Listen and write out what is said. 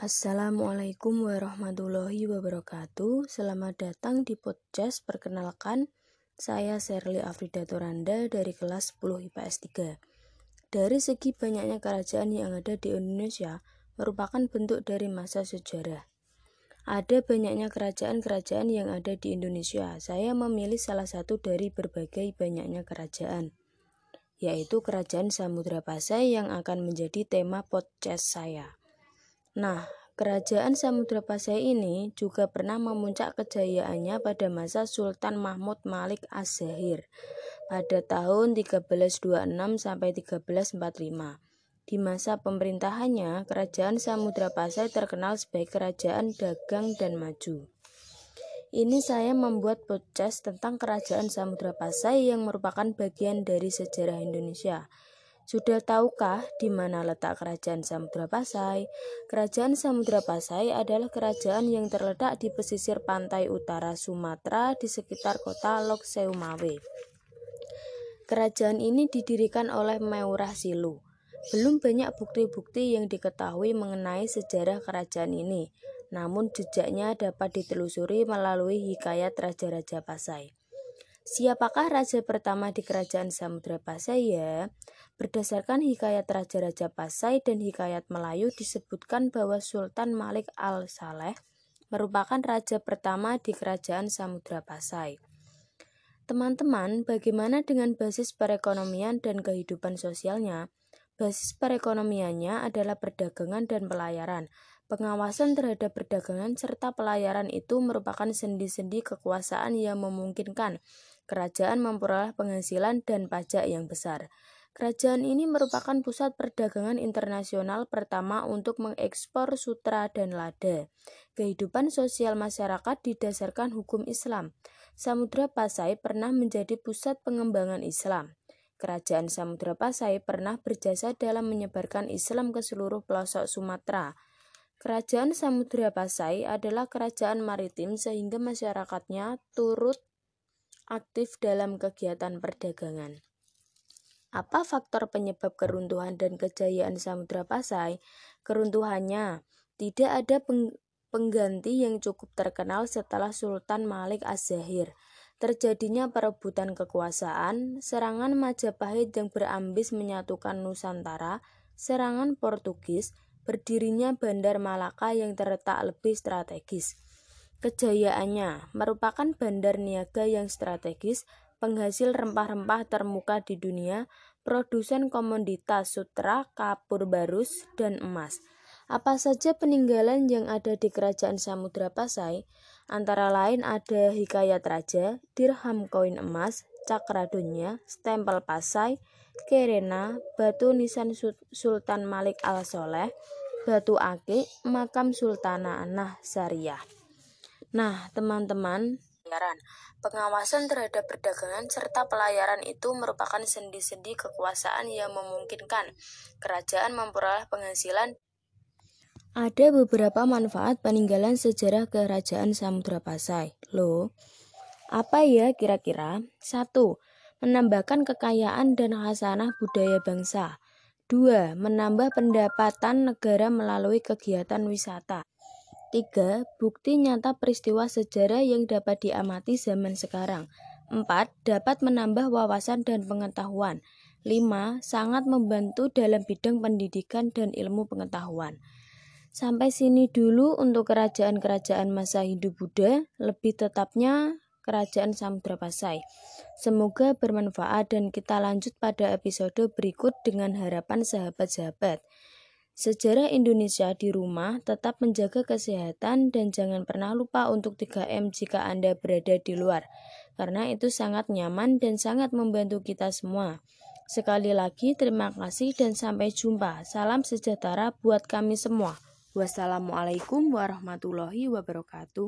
Assalamualaikum warahmatullahi wabarakatuh. Selamat datang di podcast Perkenalkan, saya Sherly Afrida Toranda dari kelas 10 IPS 3. Dari segi banyaknya kerajaan yang ada di Indonesia merupakan bentuk dari masa sejarah. Ada banyaknya kerajaan-kerajaan yang ada di Indonesia. Saya memilih salah satu dari berbagai banyaknya kerajaan, yaitu Kerajaan Samudra Pasai yang akan menjadi tema podcast saya. Nah, kerajaan Samudra Pasai ini juga pernah memuncak kejayaannya pada masa Sultan Mahmud Malik Az-Zahir pada tahun 1326 sampai 1345. Di masa pemerintahannya, kerajaan Samudra Pasai terkenal sebagai kerajaan dagang dan maju. Ini saya membuat podcast tentang kerajaan Samudra Pasai yang merupakan bagian dari sejarah Indonesia. Sudah tahukah di mana letak Kerajaan Samudra Pasai? Kerajaan Samudra Pasai adalah kerajaan yang terletak di pesisir pantai utara Sumatera di sekitar kota Lok Seumawe. Kerajaan ini didirikan oleh Meurah Silu. Belum banyak bukti-bukti yang diketahui mengenai sejarah kerajaan ini, namun jejaknya dapat ditelusuri melalui hikayat Raja-Raja Pasai. Siapakah raja pertama di kerajaan Samudra Pasai ya? Berdasarkan hikayat Raja-Raja Pasai dan hikayat Melayu disebutkan bahwa Sultan Malik al-Saleh merupakan raja pertama di kerajaan Samudra Pasai. Teman-teman, bagaimana dengan basis perekonomian dan kehidupan sosialnya? Basis perekonomiannya adalah perdagangan dan pelayaran. Pengawasan terhadap perdagangan serta pelayaran itu merupakan sendi-sendi kekuasaan yang memungkinkan kerajaan memperoleh penghasilan dan pajak yang besar. Kerajaan ini merupakan pusat perdagangan internasional pertama untuk mengekspor sutra dan lada. Kehidupan sosial masyarakat didasarkan hukum Islam. Samudra Pasai pernah menjadi pusat pengembangan Islam. Kerajaan Samudra Pasai pernah berjasa dalam menyebarkan Islam ke seluruh pelosok Sumatera. Kerajaan Samudra Pasai adalah kerajaan maritim sehingga masyarakatnya turut aktif dalam kegiatan perdagangan. Apa faktor penyebab keruntuhan dan kejayaan Samudra Pasai? Keruntuhannya tidak ada pengganti yang cukup terkenal setelah Sultan Malik Az-Zahir. Terjadinya perebutan kekuasaan, serangan Majapahit yang berambis menyatukan Nusantara, serangan Portugis, berdirinya Bandar Malaka yang terletak lebih strategis. Kejayaannya merupakan bandar niaga yang strategis, penghasil rempah-rempah termuka di dunia, produsen komoditas sutra, kapur barus, dan emas. Apa saja peninggalan yang ada di Kerajaan Samudra Pasai? Antara lain ada hikayat raja, dirham koin emas, cakradunya, stempel Pasai, kerena, batu nisan Sultan Malik al-Soleh, batu akik, makam Sultana Nah Syariah. Nah, teman-teman, pengawasan terhadap perdagangan serta pelayaran itu merupakan sendi-sendi kekuasaan yang memungkinkan kerajaan memperoleh penghasilan ada beberapa manfaat peninggalan sejarah kerajaan Samudra Pasai. Loh, apa ya kira-kira? Satu, Menambahkan kekayaan dan khasanah budaya bangsa. Dua, Menambah pendapatan negara melalui kegiatan wisata. 3. Bukti nyata peristiwa sejarah yang dapat diamati zaman sekarang. 4. Dapat menambah wawasan dan pengetahuan. 5. Sangat membantu dalam bidang pendidikan dan ilmu pengetahuan. Sampai sini dulu untuk kerajaan-kerajaan masa Hindu Buddha, lebih tetapnya Kerajaan Samudra Pasai. Semoga bermanfaat dan kita lanjut pada episode berikut dengan harapan sahabat-sahabat. Sejarah Indonesia di rumah tetap menjaga kesehatan dan jangan pernah lupa untuk 3M jika Anda berada di luar, karena itu sangat nyaman dan sangat membantu kita semua. Sekali lagi, terima kasih dan sampai jumpa. Salam sejahtera buat kami semua. Wassalamualaikum warahmatullahi wabarakatuh.